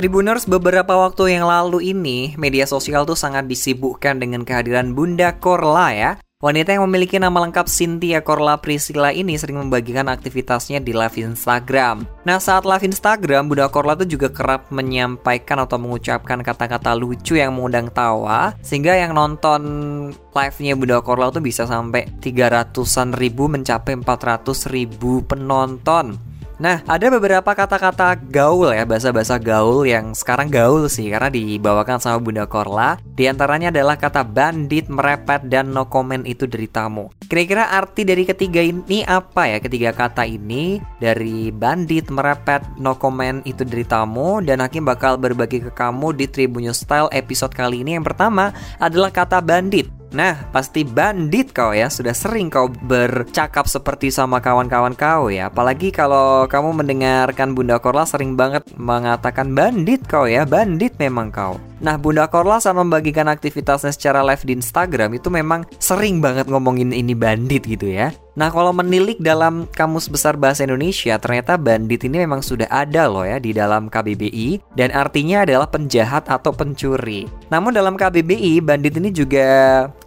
Tribuners beberapa waktu yang lalu ini, media sosial tuh sangat disibukkan dengan kehadiran Bunda Korla ya. Wanita yang memiliki nama lengkap Cynthia Korla Priscilla ini sering membagikan aktivitasnya di live Instagram. Nah, saat live Instagram, Bunda Korla tuh juga kerap menyampaikan atau mengucapkan kata-kata lucu yang mengundang tawa, sehingga yang nonton live-nya Bunda Korla tuh bisa sampai 300-an ribu mencapai 400 ribu penonton. Nah, ada beberapa kata-kata gaul ya, bahasa-bahasa gaul yang sekarang gaul sih karena dibawakan sama Bunda Korla. Di antaranya adalah kata bandit, merepet, dan no comment itu dari tamu. Kira-kira arti dari ketiga ini apa ya? Ketiga kata ini dari bandit, merepet, no comment itu dari tamu dan Hakim bakal berbagi ke kamu di Tribunnews Style episode kali ini. Yang pertama adalah kata bandit. Nah, pasti bandit kau ya. Sudah sering kau bercakap seperti sama kawan-kawan kau ya. Apalagi kalau kamu mendengarkan Bunda Korla sering banget mengatakan bandit kau ya. Bandit memang kau. Nah, Bunda Korla saat membagikan aktivitasnya secara live di Instagram itu memang sering banget ngomongin ini bandit gitu ya. Nah, kalau menilik dalam Kamus Besar Bahasa Indonesia, ternyata bandit ini memang sudah ada loh ya di dalam KBBI dan artinya adalah penjahat atau pencuri. Namun dalam KBBI, bandit ini juga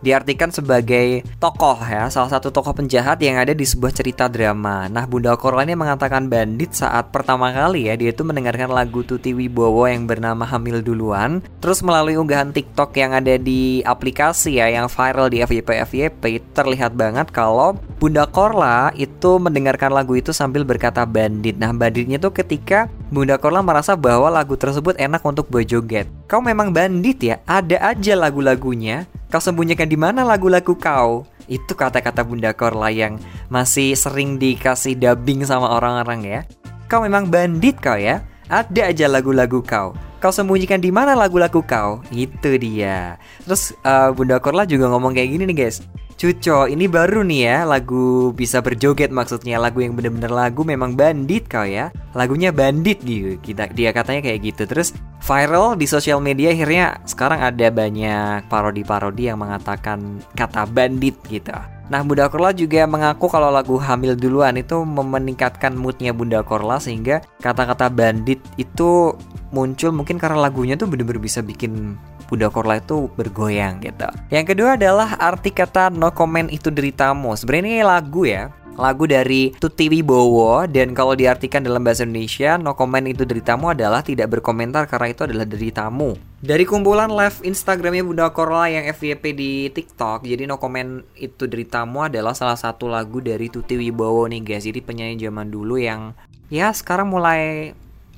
diartikan sebagai tokoh ya, salah satu tokoh penjahat yang ada di sebuah cerita drama. Nah, Bunda Korla ini mengatakan bandit saat pertama kali ya dia itu mendengarkan lagu Tuti Wibowo yang bernama Hamil Duluan, terus melalui unggahan TikTok yang ada di aplikasi ya yang viral di FYP FYP terlihat banget kalau Bunda Bunda Korla itu mendengarkan lagu itu sambil berkata bandit. Nah, banditnya itu ketika Bunda Korla merasa bahwa lagu tersebut enak untuk berjoget. Kau memang bandit ya? Ada aja lagu-lagunya. Kau sembunyikan di mana lagu-lagu kau? Itu kata-kata Bunda Korla yang masih sering dikasih dubbing sama orang-orang ya. Kau memang bandit kau ya? Ada aja lagu-lagu kau kau sembunyikan di mana lagu-lagu kau? Itu dia. Terus uh, Bunda Korla juga ngomong kayak gini nih guys. Cuco, ini baru nih ya lagu bisa berjoget maksudnya. Lagu yang bener-bener lagu memang bandit kau ya. Lagunya bandit gitu kita dia katanya kayak gitu. Terus viral di sosial media akhirnya sekarang ada banyak parodi-parodi yang mengatakan kata bandit gitu. Nah Bunda Korla juga mengaku kalau lagu Hamil Duluan itu meningkatkan moodnya Bunda Korla sehingga kata-kata bandit itu muncul mungkin karena lagunya tuh bener-bener bisa bikin Bunda Korla itu bergoyang gitu. Yang kedua adalah arti kata no comment itu deritamu. Sebenarnya ini lagu ya, lagu dari Tuti Wibowo dan kalau diartikan dalam bahasa Indonesia no comment itu deritamu adalah tidak berkomentar karena itu adalah deritamu dari kumpulan live Instagramnya Bunda Korla yang FYP di TikTok jadi no comment itu deritamu adalah salah satu lagu dari Tuti Wibowo nih guys jadi penyanyi zaman dulu yang ya sekarang mulai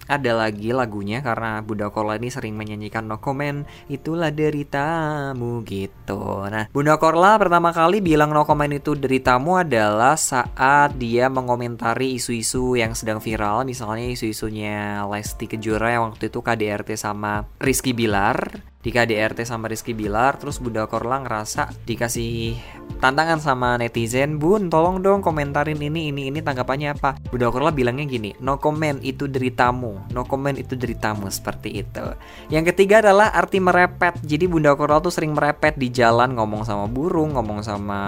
ada lagi lagunya karena Bunda Korla ini sering menyanyikan no comment itulah deritamu gitu. Nah Bunda Korla pertama kali bilang no comment itu deritamu adalah saat dia mengomentari isu-isu yang sedang viral misalnya isu-isunya Lesti Kejora yang waktu itu KDRT sama Rizky Bilar. Di KDRT sama Rizky Bilar terus Bunda Korla ngerasa dikasih tantangan sama netizen. Bun tolong dong komentarin ini ini ini tanggapannya apa? Bunda Korla bilangnya gini no comment itu deritamu no comment itu deritamu seperti itu. Yang ketiga adalah arti merepet. Jadi Bunda Korla tuh sering merepet di jalan ngomong sama burung ngomong sama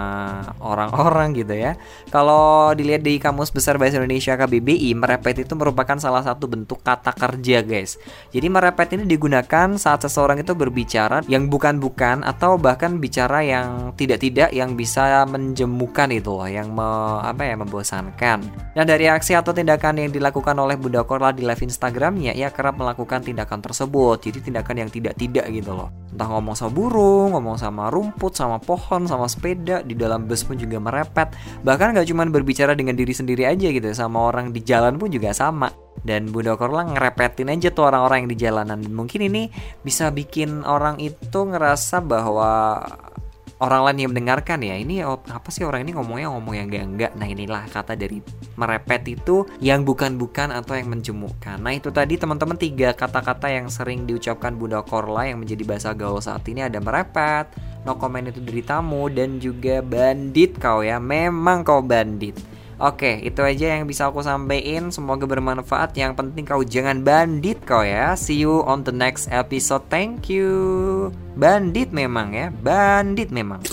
orang-orang gitu ya. Kalau dilihat di Kamus Besar Bahasa Indonesia KBBI merepet itu merupakan salah satu bentuk kata kerja guys. Jadi merepet ini digunakan saat seseorang itu ber berbicara yang bukan-bukan atau bahkan bicara yang tidak-tidak yang bisa menjemukan itu loh, yang me, apa ya membosankan. Dan dari aksi atau tindakan yang dilakukan oleh Bunda Korla di live Instagramnya, ia kerap melakukan tindakan tersebut. Jadi tindakan yang tidak-tidak gitu loh. Entah ngomong sama burung, ngomong sama rumput, sama pohon, sama sepeda, di dalam bus pun juga merepet. Bahkan gak cuma berbicara dengan diri sendiri aja gitu, sama orang di jalan pun juga sama dan Bunda Korla ngerepetin aja tuh orang-orang yang di jalanan mungkin ini bisa bikin orang itu ngerasa bahwa orang lain yang mendengarkan ya. Ini oh, apa sih orang ini ngomongnya? Ngomong yang enggak enggak nah inilah kata dari merepet itu yang bukan-bukan atau yang menjemukkan. Nah itu tadi teman-teman tiga kata-kata yang sering diucapkan Bunda Korla yang menjadi bahasa gaul saat ini. Ada merepet no comment itu dari tamu dan juga bandit kau ya. Memang kau bandit Oke, itu aja yang bisa aku sampaikan. Semoga bermanfaat. Yang penting kau jangan bandit kau ya. See you on the next episode. Thank you. Bandit memang ya, bandit memang.